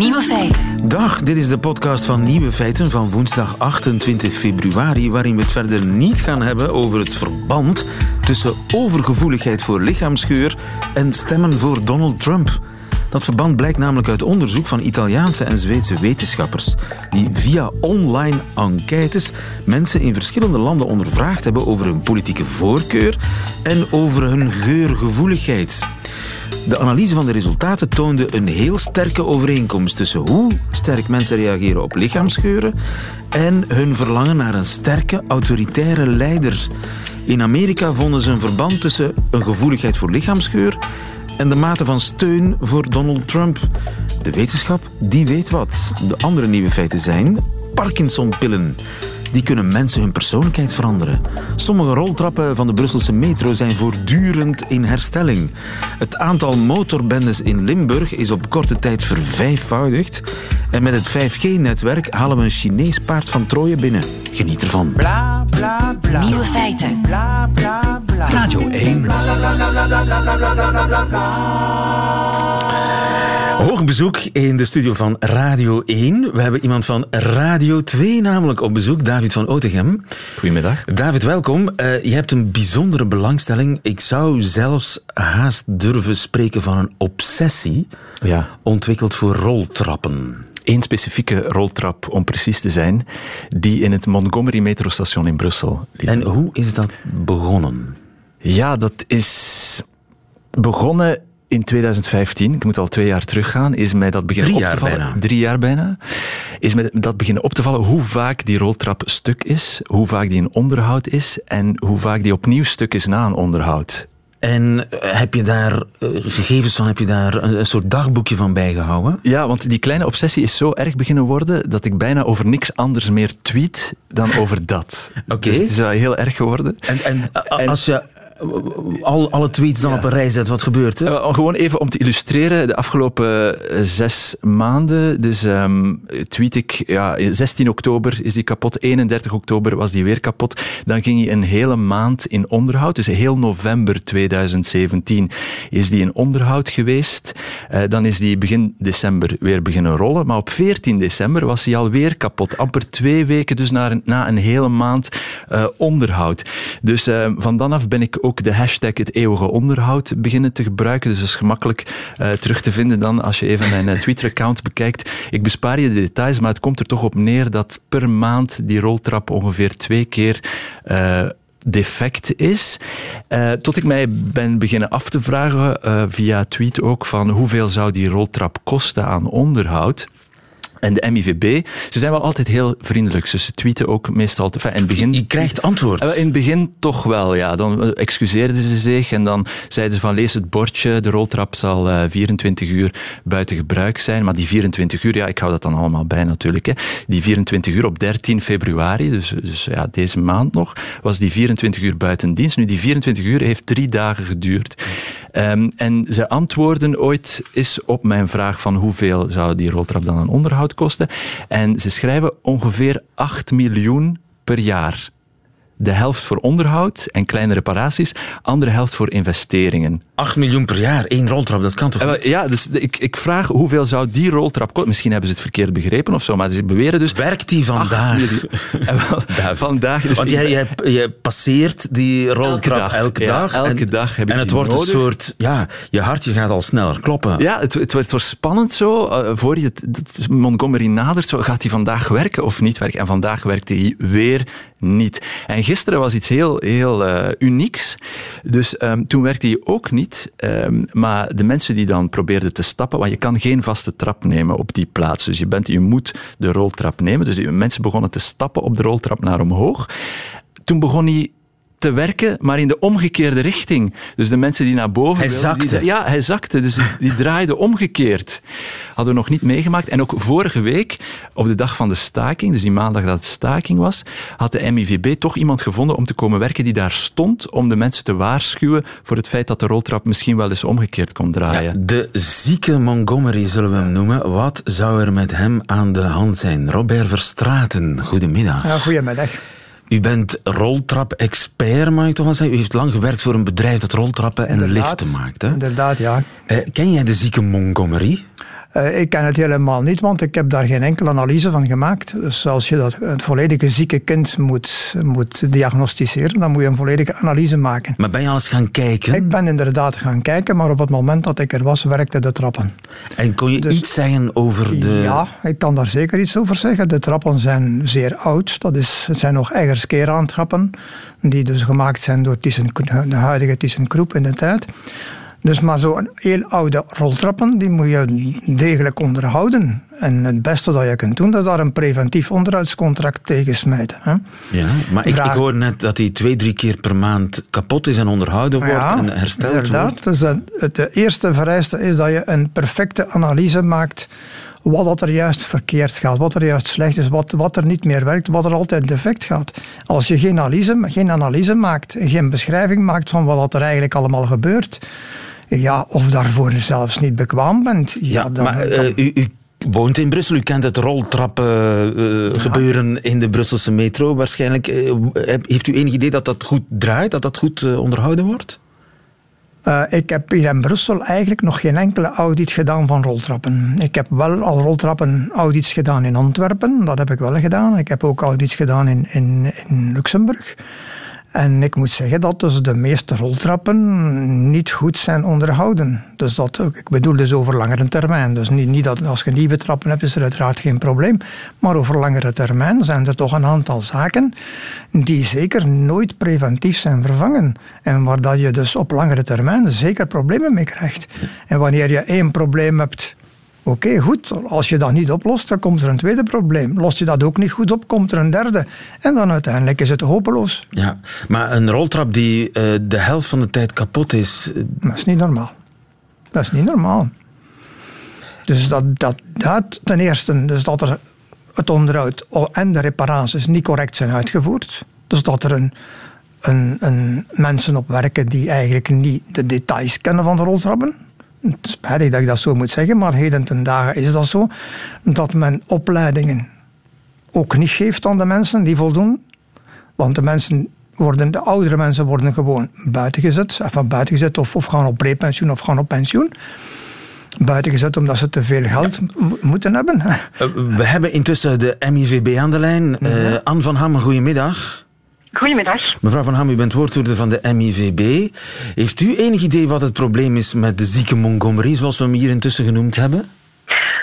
Nieuwe feiten. Dag, dit is de podcast van Nieuwe Feiten van woensdag 28 februari, waarin we het verder niet gaan hebben over het verband tussen overgevoeligheid voor lichaamsgeur en stemmen voor Donald Trump. Dat verband blijkt namelijk uit onderzoek van Italiaanse en Zweedse wetenschappers, die via online enquêtes mensen in verschillende landen ondervraagd hebben over hun politieke voorkeur en over hun geurgevoeligheid. De analyse van de resultaten toonde een heel sterke overeenkomst tussen hoe sterk mensen reageren op lichaamsgeuren en hun verlangen naar een sterke, autoritaire leider. In Amerika vonden ze een verband tussen een gevoeligheid voor lichaamsgeur en de mate van steun voor Donald Trump. De wetenschap, die weet wat. De andere nieuwe feiten zijn Parkinson-pillen. Die kunnen mensen hun persoonlijkheid veranderen. Sommige roltrappen van de Brusselse metro zijn voortdurend in herstelling. Het aantal motorbendes in Limburg is op korte tijd vervijfvoudigd. En met het 5G-netwerk halen we een Chinees paard van Troje binnen. Geniet ervan. Bla bla bla. Nieuwe feiten. Bla bla bla. Radio 1. Hoog bezoek in de studio van Radio 1. We hebben iemand van Radio 2 namelijk op bezoek, David van Otegem. Goedemiddag. David, welkom. Eh, je hebt een bijzondere belangstelling. Ik zou zelfs haast durven spreken van een obsessie. Ja. Ontwikkeld voor roltrappen. Eén specifieke roltrap, om precies te zijn, die in het Montgomery metrostation in Brussel liep. En hoe is dat begonnen? Ja, dat is begonnen in 2015. Ik moet al twee jaar teruggaan. Is mij dat beginnen Drie op te jaar vallen. bijna. Drie jaar bijna. Is mij dat beginnen op te vallen hoe vaak die roltrap stuk is, hoe vaak die in onderhoud is en hoe vaak die opnieuw stuk is na een onderhoud. En eh, heb je daar eh, gegevens van, heb je daar een, soort dagboekje van bijgehouden? Ja, want die kleine obsessie is zo erg beginnen worden dat ik bijna over niks anders meer tweet dan over dat. Oké. Dus het is wel heel erg geworden. En, en, als je al, alle tweets dan Ja. op een rij zet, wat gebeurt er? Eh, Gewoon even om te illustreren, de afgelopen eh, zes maanden, dus ehm, tweet ik, ja, 16 oktober is die kapot, 31 oktober was die weer kapot. Dan ging hij een hele maand in onderhoud, dus heel november 2017 is die in onderhoud geweest. Eh, dan is die begin december weer beginnen rollen, maar op 14 december was hij alweer kapot. Amper twee weken dus na een, na een hele maand onderhoud. Dus eh, van dan af ben ik ook de hashtag het eeuwige onderhoud beginnen te gebruiken. Dus dat is gemakkelijk eh, terug te vinden dan als je even mijn eh, Twitter-account bekijkt. Ik bespaar je de details, maar het komt er toch op neer dat per maand die roltrap ongeveer twee keer... eh, defect is. Tot ik mij ben beginnen af te vragen, via tweet ook, van hoeveel zou die roltrap kosten aan onderhoud. En de MIVB, ze zijn wel altijd heel vriendelijk. Ze tweeten ook meestal... enfin, in het begin Je krijgt antwoord. eh, In het begin toch wel, ja. Dan eh, excuseerden ze zich en dan zeiden ze van lees het bordje, de roltrap zal eh, 24 uur buiten gebruik zijn. Maar die 24 uur, ja, ik hou dat dan allemaal bij natuurlijk. Hè. Die 24 uur op 13 februari, dus, dus ja, deze maand nog, was die 24 uur buiten dienst. Nu, die 24 uur heeft drie dagen geduurd. Ehm, en ze antwoorden ooit eens op mijn vraag van hoeveel zou die roltrap dan aan onderhoud kosten. En ze schrijven ongeveer 8 miljoen per jaar. De helft voor onderhoud en kleine reparaties, andere helft voor investeringen. 8 miljoen per jaar, één roltrap, dat kan toch Eh, niet? Ja, dus ik, ik vraag hoeveel zou die roltrap kosten? Misschien hebben ze het verkeerd begrepen of zo, maar ze beweren dus... Werkt die 8 vandaag? Eh, wel, vandaag. Dus Want jij, jij, jij passeert die roltrap dag. elke Ja, dag. elke en, dag heb ik En het wordt een soort... Ja, je hartje gaat al sneller kloppen. Ja, het, het, wordt- het spannend zo. eh, voor je het, het- Montgomery nadert, zo, gaat hij vandaag werken of niet werken? En vandaag werkte hij weer niet. En gisteren was iets heel, heel eh, unieks. Dus ehm, toen werkte hij ook niet. Ehm, maar de mensen die dan probeerden te stappen, want je kan geen vaste trap nemen op die plaats. Dus je, bent, je moet de roltrap nemen. Dus mensen begonnen te stappen op de roltrap naar omhoog. Toen begon hij te werken, maar in de omgekeerde richting. Dus de mensen die naar boven Hij wilden, die- zakte. ja, hij zakte. Dus die, die draaide omgekeerd. Hadden we nog niet meegemaakt. En ook vorige week, op de dag van de staking, dus die maandag dat het staking was, had de MIVB toch iemand gevonden om te komen werken die daar stond om de mensen te waarschuwen voor het feit dat de roltrap misschien wel eens omgekeerd kon draaien. De zieke Montgomery zullen we hem noemen. Wat zou er met hem aan de hand zijn? Robert Verstraten, goedemiddag. Ja, goedemiddag. U bent roltrap-expert, mag ik toch wel zeggen. U heeft lang gewerkt voor een bedrijf dat roltrappen en Inderdaad. liften maakt. Hè? Inderdaad, ja. Eh, ken jij de zieke Montgomery? Uh, ik ken het helemaal niet, want ik heb daar geen enkele analyse van gemaakt. Dus als je dat, het volledige zieke kind moet, moet diagnosticeren, dan moet je een volledige analyse maken. Maar ben je al eens gaan kijken? Ik ben inderdaad gaan kijken, maar op het moment dat ik er was, werkte de trappen. En kon je dus, iets zeggen over de... Ja, ik kan daar zeker iets over zeggen. De trappen zijn zeer oud. Dat is, het zijn nog Eggerskera trappen, die dus gemaakt zijn door Thyssen, de huidige ThyssenKrupp in de tijd. Dus maar zo'n heel oude roltrappen, die moet je degelijk onderhouden. En het beste dat je kunt doen, dat is daar een preventief onderhoudscontract tegen smijten. Hè? Ja, maar ik, ik hoor net dat die twee, drie keer per maand kapot is en onderhouden wordt ja, en hersteld inderdaad. wordt. Dus het eerste vereiste is dat je een perfecte analyse maakt wat dat er juist verkeerd gaat, wat er juist slecht is, wat, wat er niet meer werkt, wat er altijd defect gaat. Als je geen analyse, geen analyse maakt, geen beschrijving maakt van wat er eigenlijk allemaal gebeurt, ja, of daarvoor zelfs niet bekwaam bent. Ja, dan, maar uh, u, u woont in Brussel, u kent het roltrappen uh, gebeuren in de Brusselse metro waarschijnlijk. Uh, heeft u enig idee dat dat goed draait, dat dat goed onderhouden wordt? ik heb hier in Brussel eigenlijk nog geen enkele audit gedaan van roltrappen. Ik heb wel al roltrappen audits gedaan in Antwerpen, dat heb ik wel gedaan. Ik heb ook audits gedaan in, in, in Luxemburg. En ik moet zeggen dat dus de meeste roltrappen niet goed zijn onderhouden. Dus dat, ik bedoel dus over langere termijn. Dus niet, niet dat als je nieuwe trappen hebt, is er uiteraard geen probleem. Maar over langere termijn zijn er toch een aantal zaken die zeker nooit preventief zijn vervangen. En waar dat je dus op langere termijn zeker problemen mee krijgt. En wanneer je één probleem hebt Oké, goed. Als je dat niet oplost, dan komt er een tweede probleem. Lost je dat ook niet goed op, komt er een derde. En dan uiteindelijk is het hopeloos. Ja, maar een roltrap die uh, de helft van de tijd kapot is... Eh, dat is niet normaal. Dat is niet normaal. Dus dat, dat, dat ten eerste, dus dat er het onderhoud en de reparaties niet correct zijn uitgevoerd. Dus dat er een, een, een mensen op werken die eigenlijk niet de details kennen van de roltrappen spijtig dat ik dat zo moet zeggen, maar heden ten dagen is dat zo, dat men opleidingen ook niet geeft aan de mensen die voldoen. Want de mensen worden, de oudere mensen worden gewoon buitengezet, even buitengezet of, of gaan op prepensioen of gaan op pensioen. Buitengezet omdat ze te veel geld moeten hebben. Eh, we hebben intussen de MIVB aan de lijn. Uh, Anne van Ham, goedemiddag. Goedemiddag. Mevrouw Van Ham, u bent woordvoerder van de MIVB. Heeft u enig idee wat het probleem is met de zieke Montgomery, zoals we hem hier intussen genoemd hebben?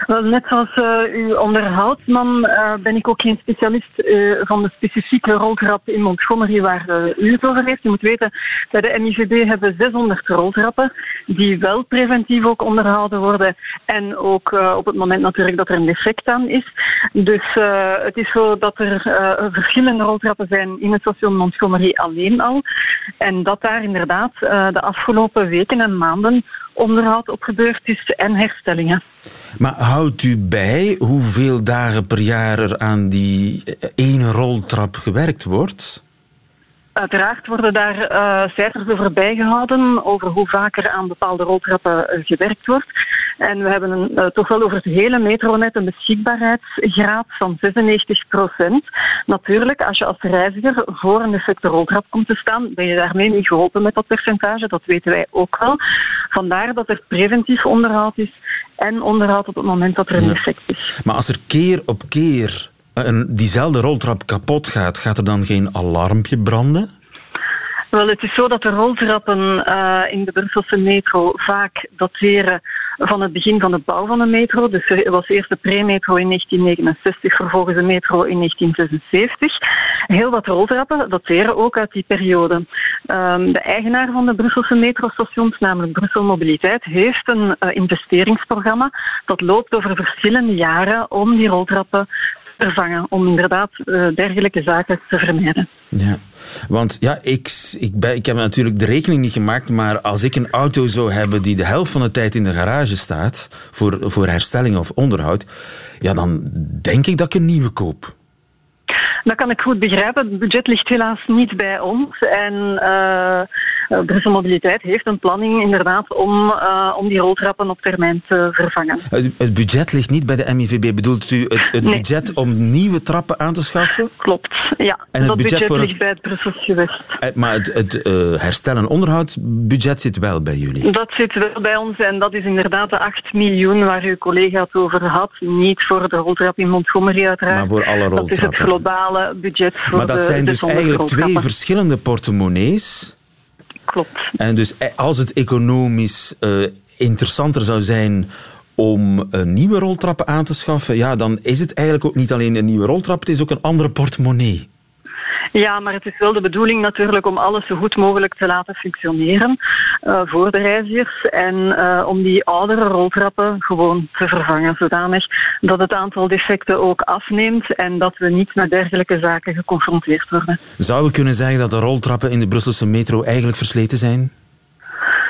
Wel, net zoals uh, uw onderhoudsman uh, ben ik ook geen specialist uh, van de specifieke roltrap in Montgomery waar u het over heeft. Je moet weten, bij de MIVB hebben 600 roltrappen die wel preventief ook onderhouden worden en ook op het moment natuurlijk dat er een defect aan is. Dus het is zo dat er verschillende roltrappen zijn in het station Montgomery alleen al en dat daar inderdaad de afgelopen weken en maanden onderhoud op gebeurd is en herstellingen. Maar houdt u bij hoeveel dagen per jaar er aan die ene roltrap gewerkt wordt? Uiteraard worden daar uh, cijfers over bijgehouden, over hoe vaker aan bepaalde roltrappen uh, gewerkt wordt. En we hebben een, uh, toch wel over het hele metronet een beschikbaarheidsgraad van 96 procent. Natuurlijk, als je als reiziger voor een defecte roltrap komt te staan, ben je daarmee niet geholpen met dat percentage. Dat weten wij ook wel. Vandaar dat er preventief onderhoud is en onderhoud op het moment dat er een defect is. Maar als er keer op keer een, diezelfde roltrap kapot gaat, gaat er dan geen alarmpje branden? Wel, het is zo dat de roltrappen uh, in de Brusselse metro vaak dateren van het begin van de bouw van de metro. Dus er was eerst de pre-metro in 1969, vervolgens de metro in 1976. Heel wat roltrappen dateren ook uit die periode. Um, de eigenaar van de Brusselse metrostations, namelijk Brussel Mobiliteit, heeft een uh, investeringsprogramma dat loopt over verschillende jaren om die roltrappen vervangen om inderdaad uh, dergelijke zaken te vermijden. Ja, want ja, ik, ik, ben, ik heb natuurlijk de rekening niet gemaakt, maar als ik een auto zou hebben die de helft van de tijd in de garage staat voor, voor herstelling of onderhoud, ja, dan denk ik dat ik een nieuwe koop. Dat kan ik goed begrijpen. Het budget ligt helaas niet bij ons. En uh, Brussel Mobiliteit heeft een planning inderdaad om, uh, om die roltrappen op termijn te vervangen. Het, het, budget ligt niet bij de MIVB. Bedoelt u het, het nee. budget om nieuwe trappen aan te schaffen? Klopt, ja. En het dat budget, ligt het... bij het Brussels gewest. Maar het, het herstel- en onderhoudsbudget zit wel bij jullie? Dat zit wel bij ons en dat is inderdaad de 8 miljoen waar uw collega het over had. Niet voor de roltrap in Montgomery uiteraard. Maar voor alle roltrappen. Dat is het globale budget voor Maar dat de, zijn de dus eigenlijk twee verschillende portemonnees. Klopt. En dus als het economisch uh, interessanter zou zijn om uh, nieuwe roltrappen aan te schaffen, ja, dan is het eigenlijk ook niet alleen een nieuwe roltrap, het is ook een andere portemonnee. Ja, maar het is wel de bedoeling natuurlijk om alles zo goed mogelijk te laten functioneren uh, voor de reizigers en uh, om die oudere roltrappen gewoon te vervangen, zodanig dat het aantal defecten ook afneemt en dat we niet met dergelijke zaken geconfronteerd worden. Zou we kunnen zeggen dat de roltrappen in de Brusselse metro eigenlijk versleten zijn?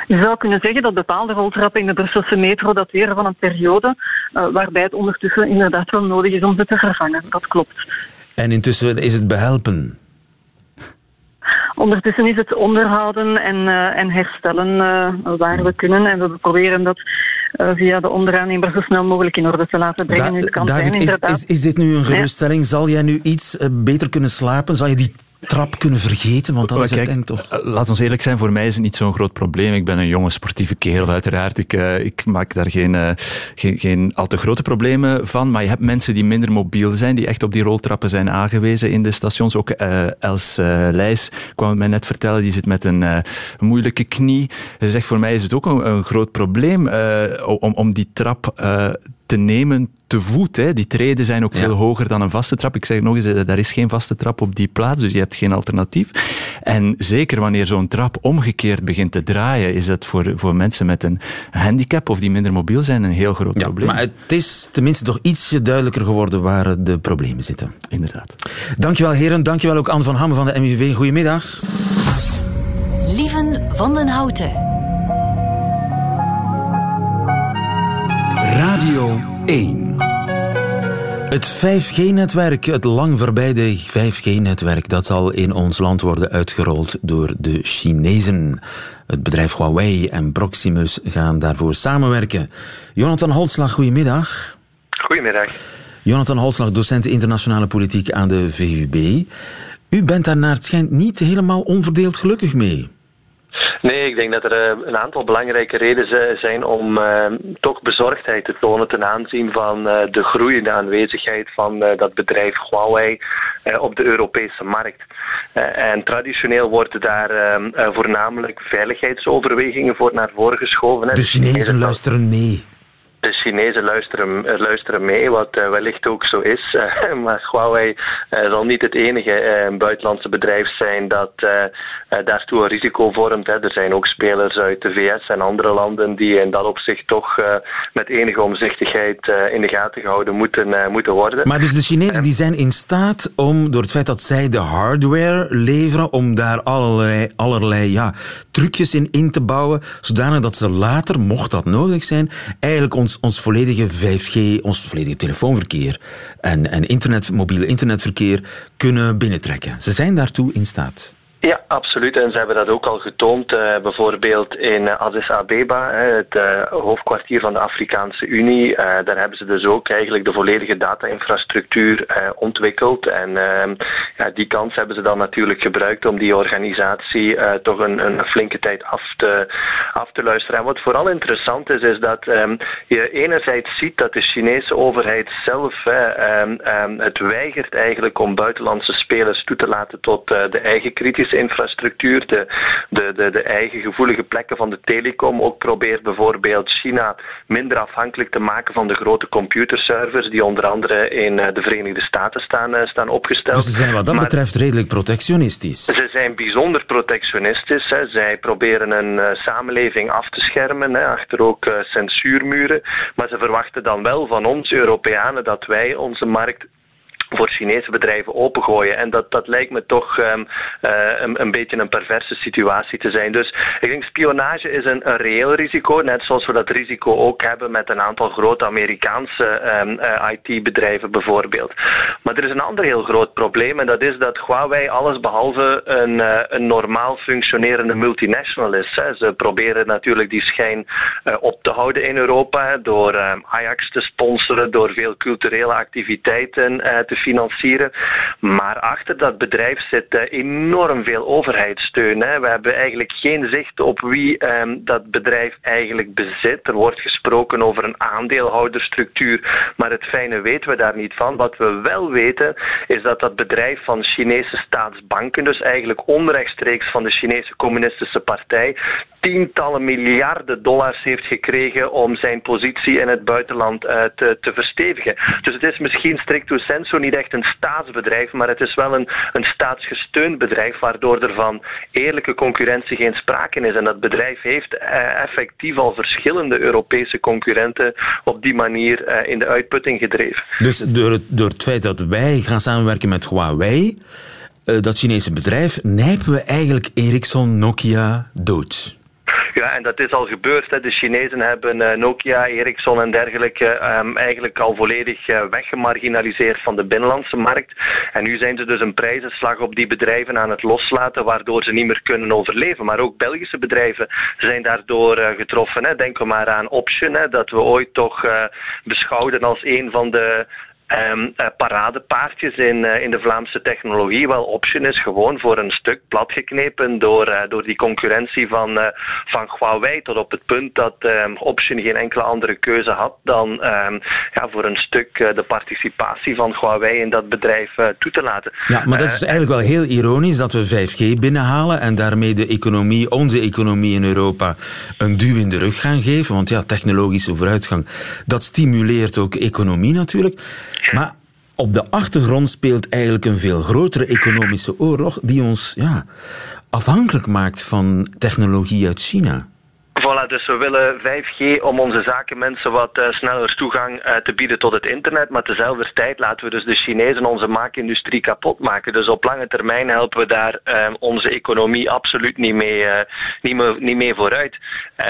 Je zou kunnen zeggen dat bepaalde roltrappen in de Brusselse metro dateren van een periode uh, waarbij het ondertussen inderdaad wel nodig is om ze te vervangen. Dat klopt. En intussen is het behelpen? Ondertussen is het onderhouden en, uh, en herstellen uh, waar we kunnen. En we proberen dat uh, via de onderaannemer zo snel mogelijk in orde te laten brengen. Da het kan David, zijn, is, is, is dit nu een geruststelling? Ja. Zal jij nu iets beter kunnen slapen? Zal je die trap kunnen vergeten? Want dat is Kijk, het toch... Laat ons eerlijk zijn, voor mij is het niet zo'n groot probleem. Ik ben een jonge sportieve kerel, uiteraard. Ik, uh, ik maak daar geen, uh, geen, geen al te grote problemen van. Maar je hebt mensen die minder mobiel zijn, die echt op die roltrappen zijn aangewezen in de stations. Ook uh, Els Leijs kwam het mij net vertellen, die zit met een moeilijke knie. Ze zegt, voor mij is het ook een, een groot probleem om, om die trap te nemen te voet. Hè. Die treden zijn ook ja. veel hoger dan een vaste trap. Ik zeg nog eens, er is geen vaste trap op die plaats, dus je hebt geen alternatief. En zeker wanneer zo'n trap omgekeerd begint te draaien, is dat voor, voor mensen met een handicap of die minder mobiel zijn een heel groot ja, probleem. Maar het is tenminste toch ietsje duidelijker geworden waar de problemen zitten. Inderdaad. Dankjewel heren, dankjewel ook Anne van Hamme van de MUV. Goedemiddag. Lieven van den Houten. Radio 1. Het 5G-netwerk, het lang verbijde 5G-netwerk, dat zal in ons land worden uitgerold door de Chinezen. Het bedrijf Huawei en Proximus gaan daarvoor samenwerken. Jonathan Holslag, goedemiddag. Goedemiddag. Jonathan Holslag, docent internationale politiek aan de VUB. U bent daar naar het schijnt niet helemaal onverdeeld gelukkig mee. Nee, ik denk dat er uh, een aantal belangrijke redenen zijn om uh, toch bezorgdheid te tonen ten aanzien van uh, de groeiende aanwezigheid van dat bedrijf Huawei op de Europese markt. en traditioneel worden daar voornamelijk veiligheidsoverwegingen voor naar voren geschoven. De Chinezen luisteren mee. De Chinezen luisteren, luisteren mee, wat uh, wellicht ook zo is. Uh, maar Huawei zal niet het enige buitenlandse bedrijf zijn dat daartoe een risico vormt. Hè. Er zijn ook spelers uit de VS en andere landen die in dat opzicht toch met enige omzichtigheid in de gaten gehouden moeten, moeten worden. Maar dus de Chinezen die zijn in staat om, door het feit dat zij de hardware leveren, om daar allerlei, allerlei ja, trucjes in in te bouwen, zodanig dat ze later, mocht dat nodig zijn, eigenlijk ons, volledige 5G, ons volledige telefoonverkeer en, en internet, mobiele internetverkeer kunnen binnentrekken. Ze zijn daartoe in staat. Ja, absoluut. En ze hebben dat ook al getoond, uh, bijvoorbeeld in Addis Abeba, het uh, hoofdkwartier van de Afrikaanse Unie. Uh, daar hebben ze dus ook eigenlijk de volledige data-infrastructuur ontwikkeld. En ehm, ja, die kans hebben ze dan natuurlijk gebruikt om die organisatie toch een, een, flinke tijd af te, af te luisteren. En wat vooral interessant is, is dat um, je enerzijds ziet dat de Chinese overheid zelf um, het weigert eigenlijk om buitenlandse spelers toe te laten tot de eigen kritische infrastructuur, de, de, de, de, eigen gevoelige plekken van de telecom. Ook probeert bijvoorbeeld China minder afhankelijk te maken van de grote computerservers die onder andere in de Verenigde Staten staan, staan opgesteld. Dus ze zijn wat dat maar betreft redelijk protectionistisch. Ze zijn bijzonder protectionistisch. Hè. Zij proberen een uh, samenleving af te schermen, hè, achter ook censuurmuren. Maar ze verwachten dan wel van ons, Europeanen, dat wij onze markt voor Chinese bedrijven opengooien. En dat, dat lijkt me toch um, uh, een, een, beetje een perverse situatie te zijn. Dus ik denk spionage is een, een reëel risico, net zoals we dat risico ook hebben met een aantal grote Amerikaanse um, uh, IT-bedrijven bijvoorbeeld. Maar er is een ander heel groot probleem en dat is dat Huawei alles behalve een, uh, een normaal functionerende multinational is. Ze proberen natuurlijk die schijn op te houden in Europa door um, Ajax te sponsoren, door veel culturele activiteiten te financieren. Maar achter dat bedrijf zit uh, enorm veel overheidssteun. We hebben eigenlijk geen zicht op wie um, dat bedrijf eigenlijk bezit. Er wordt gesproken over een aandeelhouderstructuur, maar het fijne weten we daar niet van. Wat we wel weten is dat dat bedrijf van Chinese staatsbanken, dus eigenlijk onrechtstreeks van de Chinese Communistische Partij, tientallen miljarden dollars heeft gekregen om zijn positie in het buitenland uh, te, te verstevigen. Dus het is misschien stricto sensu niet echt een staatsbedrijf, maar het is wel een, een staatsgesteund bedrijf, waardoor er van eerlijke concurrentie geen sprake is. En dat bedrijf heeft uh, effectief al verschillende Europese concurrenten op die manier uh, in de uitputting gedreven. Dus door het, door het feit dat wij gaan samenwerken met Huawei, dat Chinese bedrijf, nijpen we eigenlijk Ericsson, Nokia dood. Ja, en dat is al gebeurd. Hè. De Chinezen hebben uh, Nokia, Ericsson en dergelijke um, eigenlijk al volledig uh, weggemarginaliseerd van de binnenlandse markt. En nu zijn ze dus een prijzenslag op die bedrijven aan het loslaten, waardoor ze niet meer kunnen overleven. Maar ook Belgische bedrijven zijn daardoor uh, getroffen. Hè. Denk maar aan Option, hè, dat we ooit toch beschouwden als een van de Um, uh, paradepaardjes in, uh, in de Vlaamse technologie. Wel, Option is gewoon voor een stuk platgeknepen door, uh, door die concurrentie van, van Huawei. Tot op het punt dat um, Option geen enkele andere keuze had dan um, ja, voor een stuk de participatie van Huawei in dat bedrijf toe te laten. Ja, maar dat is eigenlijk wel heel ironisch dat we 5G binnenhalen en daarmee de economie, onze economie in Europa, een duw in de rug gaan geven. Want ja, technologische vooruitgang, dat stimuleert ook economie natuurlijk. Maar op de achtergrond speelt eigenlijk een veel grotere economische oorlog die ons ja, afhankelijk maakt van technologie uit China. Voilà, dus we willen 5G om onze zakenmensen wat uh, sneller toegang uh, te bieden tot het internet. Maar tezelfde tijd laten we dus de Chinezen onze maakindustrie kapot maken. Dus op lange termijn helpen we daar um, onze economie absoluut niet mee, uh, niet niet vooruit.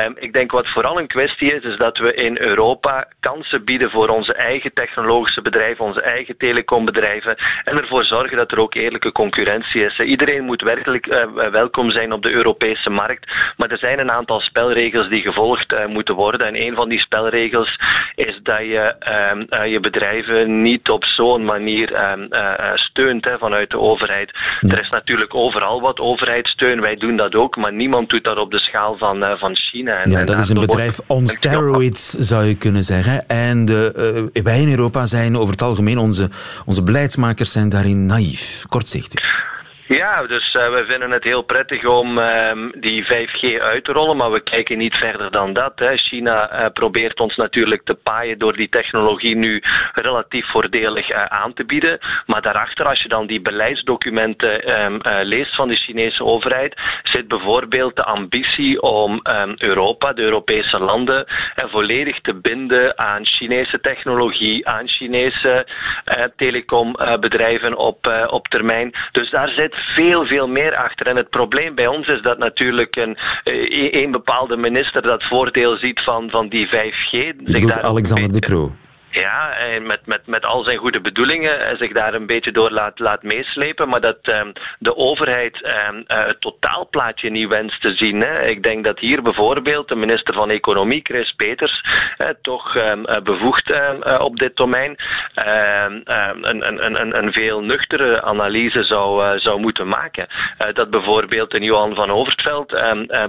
Um, ik denk wat vooral een kwestie is, is dat we in Europa kansen bieden voor onze eigen technologische bedrijven, onze eigen telecombedrijven. En ervoor zorgen dat er ook eerlijke concurrentie is. Iedereen moet werkelijk welkom zijn op de Europese markt. Maar er zijn een aantal spelregels spelregels die gevolgd uh, moeten worden. En een van die spelregels is dat je um, uh, je bedrijven niet op zo'n manier um, uh, steunt hè, vanuit de overheid. Ja. Er is natuurlijk overal wat overheidssteun. Wij doen dat ook, maar niemand doet dat op de schaal van, van China. En, ja, dat is een bedrijf on steroids, zou je kunnen zeggen. En de, wij in Europa zijn over het algemeen, onze, onze beleidsmakers zijn daarin naïef, kortzichtig. Ja, dus uh, we vinden het heel prettig om uh, die 5G uit te rollen, maar we kijken niet verder dan dat. Hè. China uh, probeert ons natuurlijk te paaien door die technologie nu relatief voordelig aan te bieden. Maar daarachter, als je dan die beleidsdocumenten um, leest van de Chinese overheid, zit bijvoorbeeld de ambitie om um, Europa, de Europese landen, volledig te binden aan Chinese technologie, aan Chinese telecombedrijven op, op termijn. Dus daar zit veel, veel meer achter. En het probleem bij ons is dat natuurlijk een, een eh, bepaalde minister dat voordeel ziet van, van die 5G. Zich daar Alexander de Croo. Ja, en met, met, met al zijn goede bedoelingen zich daar een beetje door laat, laat meeslepen, maar dat um, de overheid um, uh, het totaalplaatje niet wenst te zien. Hè. Ik denk dat hier bijvoorbeeld de minister van Economie, Chris Peters, toch uh, bevoegd op dit domein een, een, een, een veel nuchtere analyse zou, zou moeten maken. dat bijvoorbeeld een Johan van Overtveld,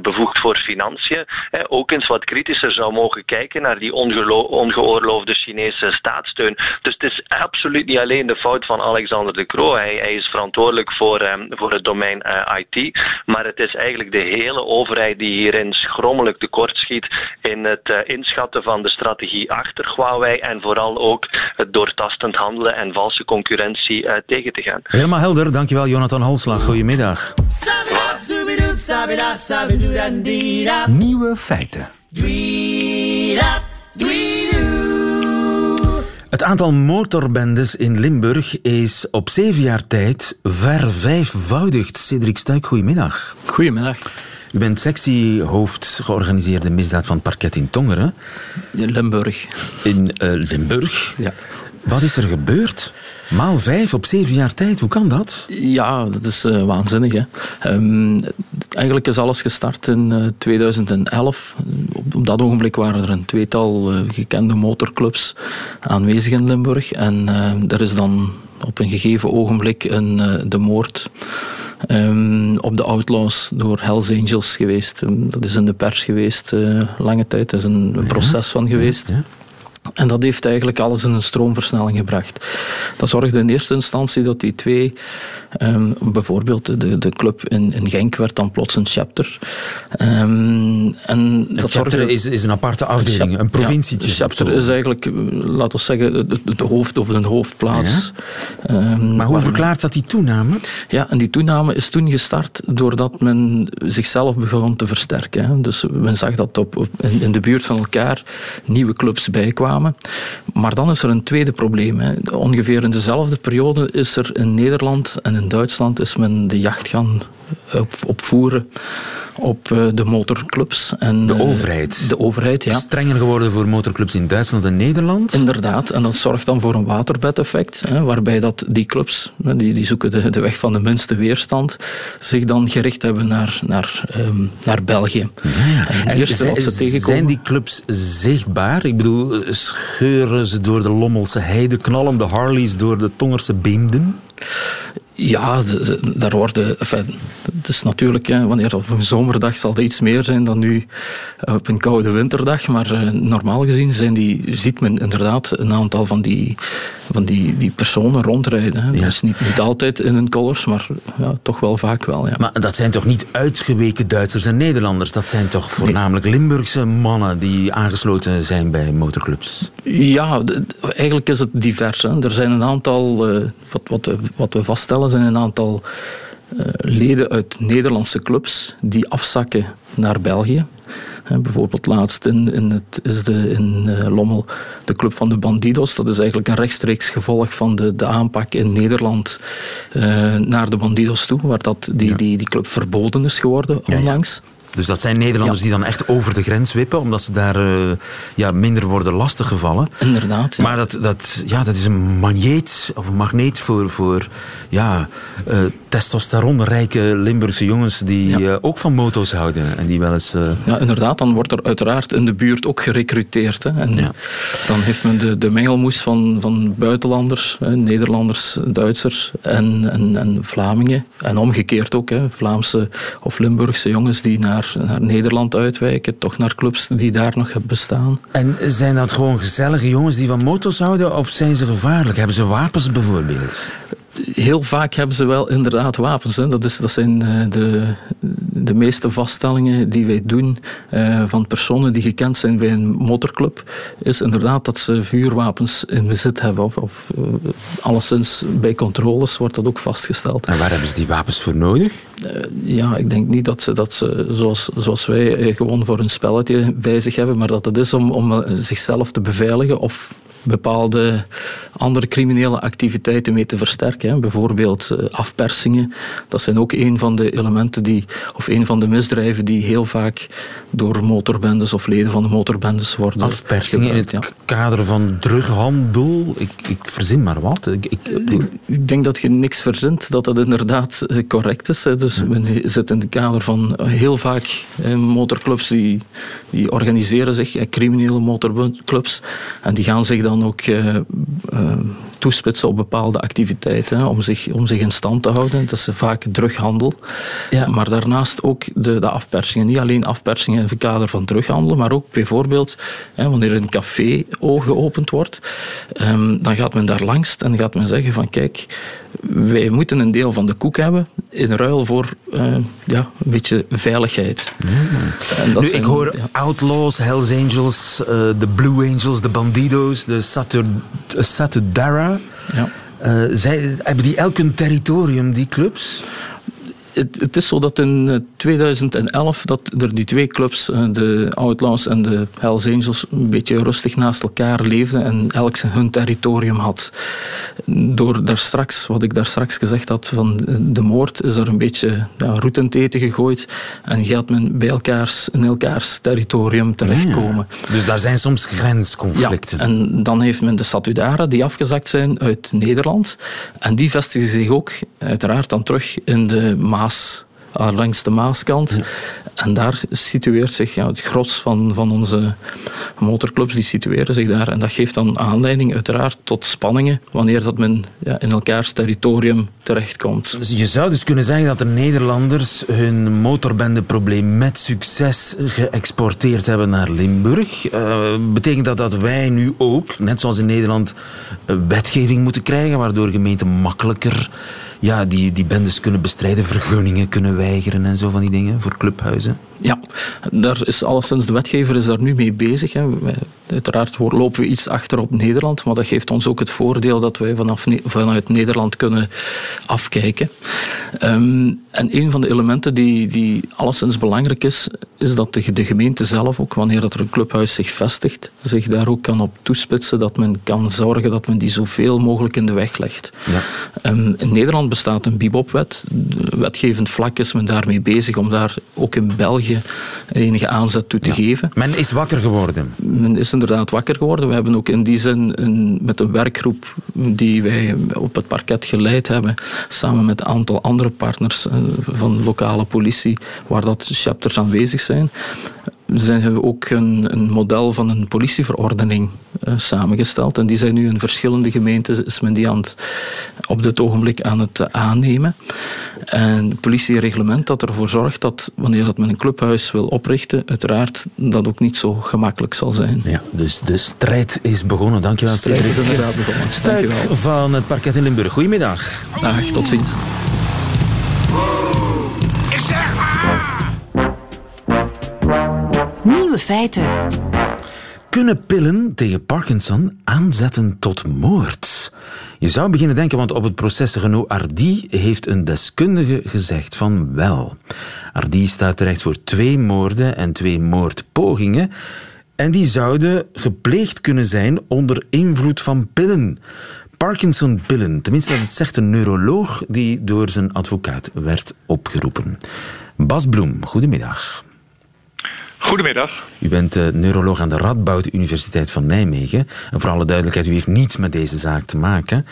bevoegd voor financiën, ook eens wat kritischer zou mogen kijken naar die ongeoorloofde Chinese staatssteun. Dus het is absoluut niet alleen de fout van Alexander de Croo. Hij, hij is verantwoordelijk voor, um, voor het domein uh, IT. Maar het is eigenlijk de hele overheid die hierin schrommelijk tekortschiet in het uh, inschatten van de strategie achter Huawei en vooral ook het doortastend handelen en valse concurrentie uh, tegen te gaan. Helemaal helder. Dankjewel Jonathan Holslag. Goedemiddag. Nieuwe feiten. Het aantal motorbendes in Limburg is op zeven jaar tijd vervijfvoudigd. Cedric Stuik, goedemiddag. Goedemiddag. U bent sectiehoofd georganiseerde misdaad van het parket in Tongeren. Limburg. In uh, Limburg? Ja. Wat is er gebeurd? Maal vijf op zeven jaar tijd, hoe kan dat? Ja, dat is uh, waanzinnig. Hè? Um, eigenlijk is alles gestart in uh, 2011. Op, op, dat ogenblik waren er een tweetal uh, gekende motorclubs aanwezig in Limburg. En er is dan op een gegeven ogenblik een, de moord um, op de Outlaws door Hells Angels geweest. Um, dat is in de pers geweest lange tijd. Er is een, een proces van geweest. Ja. En dat heeft eigenlijk alles in een stroomversnelling gebracht. Dat zorgde in eerste instantie dat die twee, um, bijvoorbeeld de, de club in, in Genk werd dan plots een chapter. Um, en een dat chapter is, is een aparte afdeling, een, een provincie. Ja, een chapter is eigenlijk, laten we zeggen, de, de hoofd of de hoofdplaats. Ja? Um, maar hoe waar, verklaart dat die toename? Ja, en die toename is toen gestart doordat men zichzelf begon te versterken. Hè. Dus men zag dat op, op in, in de buurt van elkaar nieuwe clubs bijkwamen. Maar dan is er een tweede probleem. Hè. Ongeveer in dezelfde periode is er in Nederland en in Duitsland is men de jacht gaan opvoeren op de motorclubs. En, de overheid? De overheid, ja. Strenger geworden voor motorclubs in Duitsland en Nederland? Inderdaad, en dat zorgt dan voor een waterbedeffect, hè, waarbij dat die clubs, die, die zoeken de, de weg van de minste weerstand, zich dan gericht hebben naar, naar, um, naar België. Ja, en, en zijn, ze zijn die clubs zichtbaar? Ik bedoel, scheuren ze door de Lommelse heide, knallen de Harleys door de Tongerse beemden? Ja, daar worden. Enfin, het is natuurlijk, hè, wanneer op een zomerdag zal dat iets meer zijn dan nu op een koude winterdag. Maar uh, normaal gezien zijn die, ziet men inderdaad een aantal van die, van die, die personen rondrijden. Hè. Ja. Dus niet, niet altijd in hun colors, maar ja, toch wel vaak wel. Ja. Maar dat zijn toch niet uitgeweken Duitsers en Nederlanders? Dat zijn toch voornamelijk nee. Limburgse mannen die aangesloten zijn bij motorclubs? Ja, eigenlijk is het divers. Hè. Er zijn een aantal, uh, wat, wat, we, wat we vaststellen, zijn een aantal uh, leden uit Nederlandse clubs die afzakken naar België. Bijvoorbeeld laatst in, in, het, is de, in uh, Lommel de club van de Bandidos. Dat is eigenlijk een rechtstreeks gevolg van de, de aanpak in Nederland naar de Bandidos toe, waar dat, die, ja. die, die club verboden is geworden onlangs. Ja, ja. Dus dat zijn Nederlanders ja. die dan echt over de grens wippen, omdat ze daar uh, ja, minder worden lastiggevallen. Inderdaad. Ja. Maar dat, dat, ja, dat is een magneet, of een magneet voor, voor ja, uh, testosteronrijke Limburgse jongens die ja. uh, ook van moto's houden. En die wel eens, Ja, inderdaad. Dan wordt er uiteraard in de buurt ook gerecruiteerd. Hè. En ja. dan heeft men de, de mengelmoes van, van buitenlanders, hè, Nederlanders, Duitsers en, en, en Vlamingen. En omgekeerd ook, hè, Vlaamse of Limburgse jongens die naar naar, Nederland uitwijken, toch naar clubs die daar nog bestaan. En zijn dat gewoon gezellige jongens die van motos houden of zijn ze gevaarlijk? Hebben ze wapens bijvoorbeeld? Heel vaak hebben ze wel inderdaad wapens. Hè. Dat, is, dat zijn de, de meeste vaststellingen die wij doen uh, van personen die gekend zijn bij een motorclub, is inderdaad dat ze vuurwapens in bezit hebben. Of, of uh, alleszins bij controles wordt dat ook vastgesteld. En waar hebben ze die wapens voor nodig? Uh, ja, ik denk niet dat ze dat ze, zoals, zoals wij gewoon voor een spelletje bij zich hebben, maar dat het is om, om zichzelf te beveiligen of bepaalde andere criminele activiteiten mee te versterken. Hè. Bijvoorbeeld uh, afpersingen. Dat zijn ook een van de elementen die, of een van de misdrijven die heel vaak door motorbendes of leden van de motorbendes worden. Afpersingen gebruikt, in het ja. kader van drughandel? Ik, ik verzin maar wat. Ik, ik, ik, denk dat je niks verzint, dat dat inderdaad correct is. Hè. Dus men zit in het kader van heel vaak eh, motorclubs die, die organiseren zich, eh, criminele motorclubs, en die gaan zich dan ook uh, uh, toespitsen op bepaalde activiteiten hè, om, zich, om zich in stand te houden. Dat is vaak drughandel. Ja. Maar daarnaast ook de, de afpersingen. Niet alleen afpersingen in het kader van drughandel, maar ook bijvoorbeeld hè, wanneer een café geopend wordt, um, dan gaat men daar langs en gaat men zeggen van kijk, wij moeten een deel van de koek hebben in ruil voor uh, ja, een beetje veiligheid. Mm. En dat nu, zijn, ik hoor ja. Outlaws, Hells Angels, de uh, Blue Angels, de Bandidos, de Satudara. Ja. Uh, zij, hebben die elk een territorium, die clubs? Het, het, is zo dat in 2011 dat er die twee clubs, de Outlaws en de Hells Angels, een beetje rustig naast elkaar leefden en elk hun territorium had. Door daar straks, wat ik daar straks gezegd had van de moord, is er een beetje ja, roet in eten gegooid en gaat men bij elkaars, in elkaars territorium terechtkomen. Dus daar zijn soms grensconflicten. Ja, en dan heeft men de statudaren die afgezakt zijn uit Nederland en die vestigen zich ook uiteraard dan terug in de Maas langs de Maaskant. En daar situeert zich ja, het gros van, van onze motorclubs, die situeren zich daar. En dat geeft dan aanleiding uiteraard tot spanningen wanneer dat men ja, in elkaars territorium terechtkomt. Dus je zou dus kunnen zeggen dat de Nederlanders hun motorbendeprobleem met succes geëxporteerd hebben naar Limburg. Uh, betekent dat dat wij nu ook, net zoals in Nederland, wetgeving moeten krijgen, waardoor gemeenten makkelijker ja, die, die bendes kunnen bestrijden, vergunningen kunnen weigeren en zo van die dingen voor clubhuizen? Ja, daar is alleszins de wetgever is daar nu mee bezig. Hè. uiteraard lopen we iets achter op Nederland, maar dat geeft ons ook het voordeel dat wij vanaf, vanuit Nederland kunnen afkijken. Ehm, en een van de elementen die, die alleszins belangrijk is, is dat de, de gemeente zelf ook, wanneer dat er een clubhuis zich vestigt, zich daar ook kan op toespitsen, dat men kan zorgen dat men die zoveel mogelijk in de weg legt. Ja. Um, in Nederland bestaat een bibopwet. Wetgevend vlak is men daarmee bezig om daar ook in België enige aanzet toe te geven. Men is wakker geworden. Men is inderdaad wakker geworden. We hebben ook in die zin een, met een werkgroep die wij op het parket geleid hebben, samen met een aantal andere partners eh, van lokale politie, waar dat chapters aanwezig zijn, zijn we ook een, een model van een politieverordening uh, samengesteld. En die zijn nu in verschillende gemeenten, is men die aan het, op dit ogenblik aan het aannemen. En het politiereglement dat ervoor zorgt dat wanneer dat men een clubhuis wil oprichten, uiteraard dat ook niet zo gemakkelijk zal zijn. Ja, dus de strijd is begonnen. Dankjewel, De strijd is inderdaad begonnen. Stuik van het parket in Limburg. Goedemiddag. Dag, tot ziens. Ik zeg Nieuwe feiten. Kunnen pillen tegen Parkinson aanzetten tot moord? Je zou beginnen denken, want op het proces Renault Ardi heeft een deskundige gezegd van wel. Ardi staat terecht voor twee moorden en twee moordpogingen. En die zouden gepleegd kunnen zijn onder invloed van pillen. Parkinson-pillen, tenminste dat zegt een neuroloog die door zijn advocaat werd opgeroepen. Bas Bloem, goedemiddag. Goedemiddag. U bent uh, neuroloog aan de Radboud Universiteit van Nijmegen. En voor alle duidelijkheid, u heeft niets met deze zaak te maken.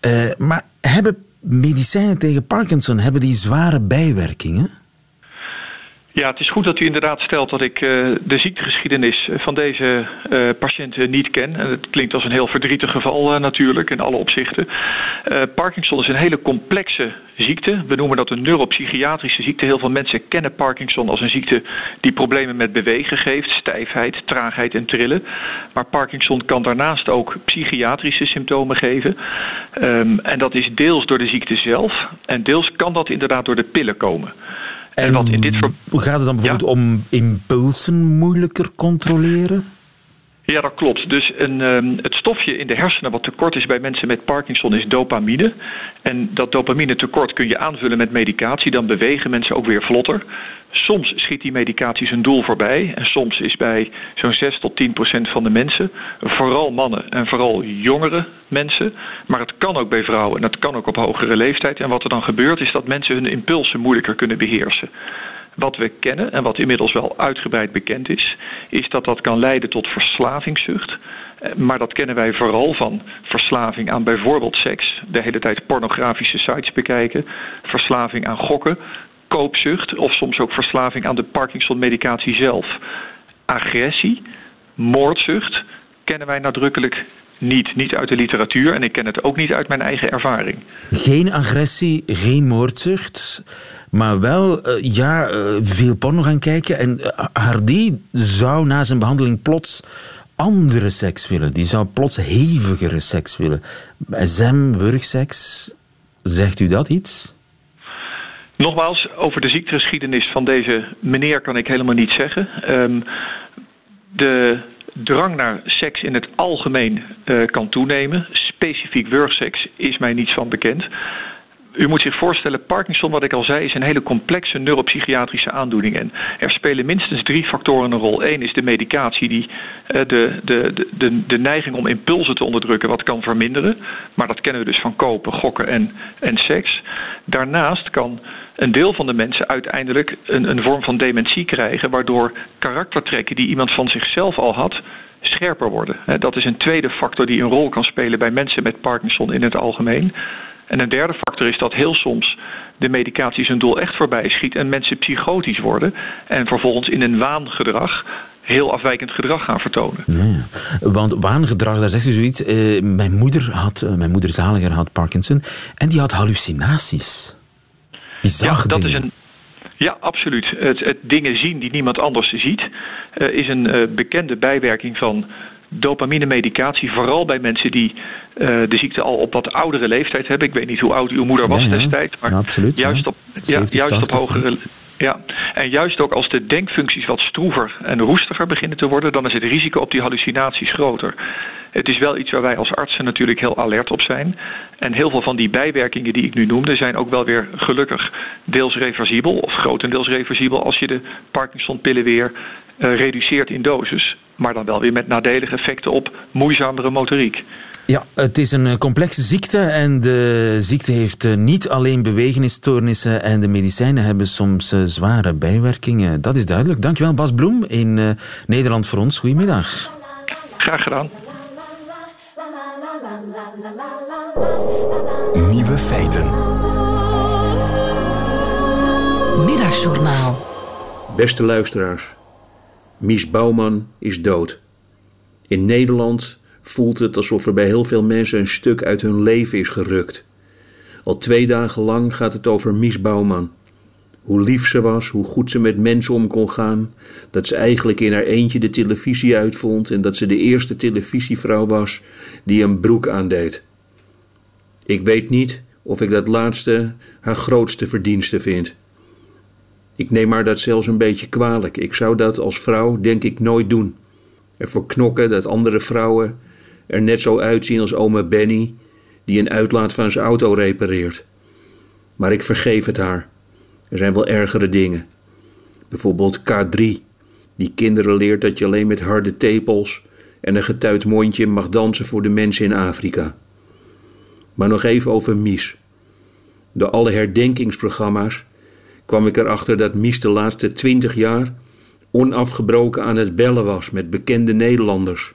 Uh, maar hebben medicijnen tegen Parkinson hebben die zware bijwerkingen? Ja, het is goed dat u inderdaad stelt dat ik uh, de ziektegeschiedenis van deze uh, patiënten niet ken. En het klinkt als een heel verdrietig geval natuurlijk in alle opzichten. Parkinson is een hele complexe ziekte. We noemen dat een neuropsychiatrische ziekte. Heel veel mensen kennen Parkinson als een ziekte die problemen met bewegen geeft, stijfheid, traagheid en trillen. Maar Parkinson kan daarnaast ook psychiatrische symptomen geven. Um, en dat is deels door de ziekte zelf en deels kan dat inderdaad door de pillen komen. En, wat in dit Hoe gaat het dan bijvoorbeeld om impulsen moeilijker controleren? Ja, dat klopt. Dus een, um, het stofje in de hersenen wat tekort is bij mensen met Parkinson is dopamine. En dat dopamine tekort kun je aanvullen met medicatie. Dan bewegen mensen ook weer vlotter. Soms schiet die medicatie zijn doel voorbij. En soms is bij zo'n 6 tot 10 procent van de mensen, vooral mannen en vooral jongere mensen. Maar het kan ook bij vrouwen en het kan ook op hogere leeftijd. En wat er dan gebeurt is dat mensen hun impulsen moeilijker kunnen beheersen. Wat we kennen en wat inmiddels wel uitgebreid bekend is, is dat dat kan leiden tot verslavingszucht. Maar dat kennen wij vooral van verslaving aan bijvoorbeeld seks, de hele tijd pornografische sites bekijken, verslaving aan gokken, koopzucht of soms ook verslaving aan de Parkinson-medicatie zelf. Agressie, moordzucht kennen wij nadrukkelijk niet. Niet uit de literatuur en ik ken het ook niet uit mijn eigen ervaring. Geen agressie, geen moordzucht, maar wel uh, ja, uh, veel porno gaan kijken. En uh, Hardy zou na zijn behandeling plots andere seks willen. Die zou plots hevigere seks willen. SM, wurgseks, zegt u dat iets? Nogmaals, over de ziektegeschiedenis van deze meneer kan ik helemaal niet zeggen. Um, de drang naar seks in het algemeen uh, kan toenemen. Specifiek wurgseks is mij niets van bekend. U moet zich voorstellen, Parkinson, wat ik al zei, is een hele complexe neuropsychiatrische aandoening. En er spelen minstens drie factoren een rol. Eén is de medicatie die uh, de, de, de, de, neiging om impulsen te onderdrukken wat kan verminderen. Maar dat kennen we dus van kopen, gokken en, en seks. Daarnaast kan een deel van de mensen uiteindelijk een, een vorm van dementie krijgen, waardoor karaktertrekken die iemand van zichzelf al had, scherper worden. Dat is een tweede factor die een rol kan spelen bij mensen met Parkinson in het algemeen. En een derde factor is dat heel soms de medicatie zijn doel echt voorbij schiet en mensen psychotisch worden en vervolgens in een waangedrag heel afwijkend gedrag gaan vertonen. Ja, want waangedrag, daar zegt u zoiets. Uh, mijn moeder had, uh, mijn moeder zaliger had Parkinson en die had hallucinaties. Die zag ja, dat dingen. is een ja, absoluut. Het, het, dingen zien die niemand anders ziet, uh, is een uh, bekende bijwerking van dopamine-medicatie. Vooral bij mensen die uh, de ziekte al op wat oudere leeftijd hebben. Ik weet niet hoe oud uw moeder was ja, ja. destijds, maar ja, absoluut, juist, op, 70, juist 80, op hogere. Ja, en juist ook als de denkfuncties wat stroever en roestiger beginnen te worden, dan is het risico op die hallucinaties groter. Het is wel iets waar wij als artsen natuurlijk heel alert op zijn. En heel veel van die bijwerkingen die ik nu noemde, zijn ook wel weer gelukkig deels reversibel of grotendeels reversibel als je de Parkinson-pillen weer uh, reduceert in dosis. Maar dan wel weer met nadelige effecten op moeizamere motoriek. Ja, het is een complexe ziekte en de ziekte heeft niet alleen bewegingsstoornissen en de medicijnen hebben soms zware bijwerkingen. Dat is duidelijk. Dankjewel Bas Bloem in Nederland voor ons. Goedemiddag. Graag gedaan. Nieuwe feiten. Middagjournaal. Beste luisteraars. Mies Bouwman is dood. In Nederland voelt het alsof er bij heel veel mensen een stuk uit hun leven is gerukt. Al twee dagen lang gaat het over Mies Bouwman. Hoe lief ze was, hoe goed ze met mensen om kon gaan, dat ze eigenlijk in haar eentje de televisie uitvond en dat ze de eerste televisievrouw was die een broek aandeed. Ik weet niet of ik dat laatste haar grootste verdienste vind. Ik neem haar dat zelfs een beetje kwalijk. Ik zou dat als vrouw denk ik nooit doen. Ervoor knokken dat andere vrouwen er net zo uitzien als oma Benny, die een uitlaat van zijn auto repareert. Maar ik vergeef het haar. Er zijn wel ergere dingen. Bijvoorbeeld K3, die kinderen leert dat je alleen met harde tepels en een getuid mondje mag dansen voor de mensen in Afrika. Maar nog even over Mies. Door alle herdenkingsprogramma's kwam ik erachter dat Mies de laatste twintig jaar onafgebroken aan het bellen was met bekende Nederlanders.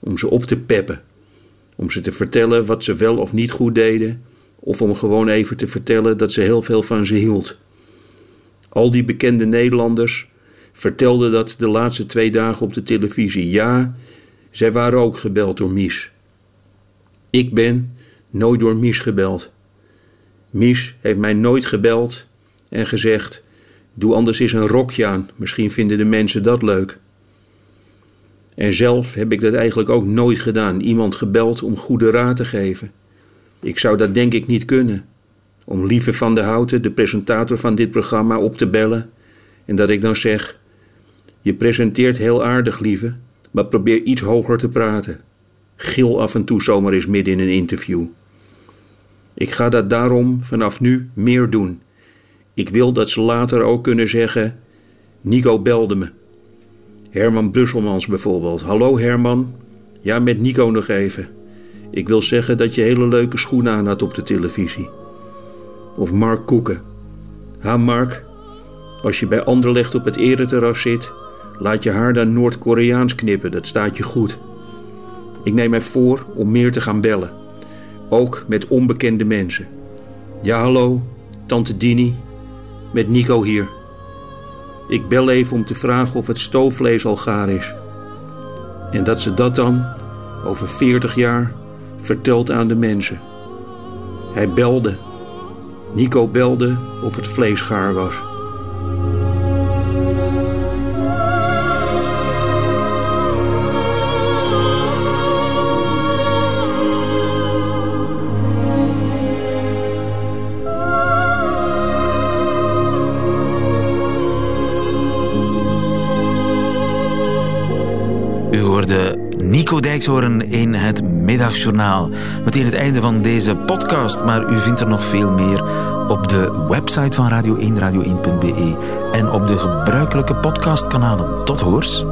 Om ze op te peppen. Om ze te vertellen wat ze wel of niet goed deden. Of om gewoon even te vertellen dat ze heel veel van ze hield. Al die bekende Nederlanders vertelden dat de laatste twee dagen op de televisie. Ja, zij waren ook gebeld door Mies. Ik ben nooit door Mies gebeld. Mies heeft mij nooit gebeld en gezegd: Doe anders eens een rokje aan, misschien vinden de mensen dat leuk. En zelf heb ik dat eigenlijk ook nooit gedaan, iemand gebeld om goede raad te geven. Ik zou dat denk ik niet kunnen. Om Lieve van der Houten, de presentator van dit programma, op te bellen en dat ik dan zeg: Je presenteert heel aardig, lieve, maar probeer iets hoger te praten. Gil af en toe zomaar eens midden in een interview. Ik ga dat daarom vanaf nu meer doen. Ik wil dat ze later ook kunnen zeggen: Nico belde me. Herman Brusselmans bijvoorbeeld. Hallo Herman. Ja, met Nico nog even. Ik wil zeggen dat je hele leuke schoenen aan had op de televisie. Of Mark Koeken. Ha Mark, als je bij Anderlecht op het ereterras zit, laat je haar dan Noord-Koreaans knippen, dat staat je goed. Ik neem mij voor om meer te gaan bellen. Ook met onbekende mensen. Ja, hallo, tante Dini, met Nico hier. Ik bel even om te vragen of het stoofvlees al gaar is. En dat ze dat dan, over 40 jaar, vertelt aan de mensen. Hij belde. Nico belde of het vlees gaar was. Nico Dijkshoorn in het Middagjournaal. Meteen het einde van deze podcast, maar u vindt er nog veel meer op de website van Radio 1, radio1.be en op de gebruikelijke podcastkanalen. Tot hoors.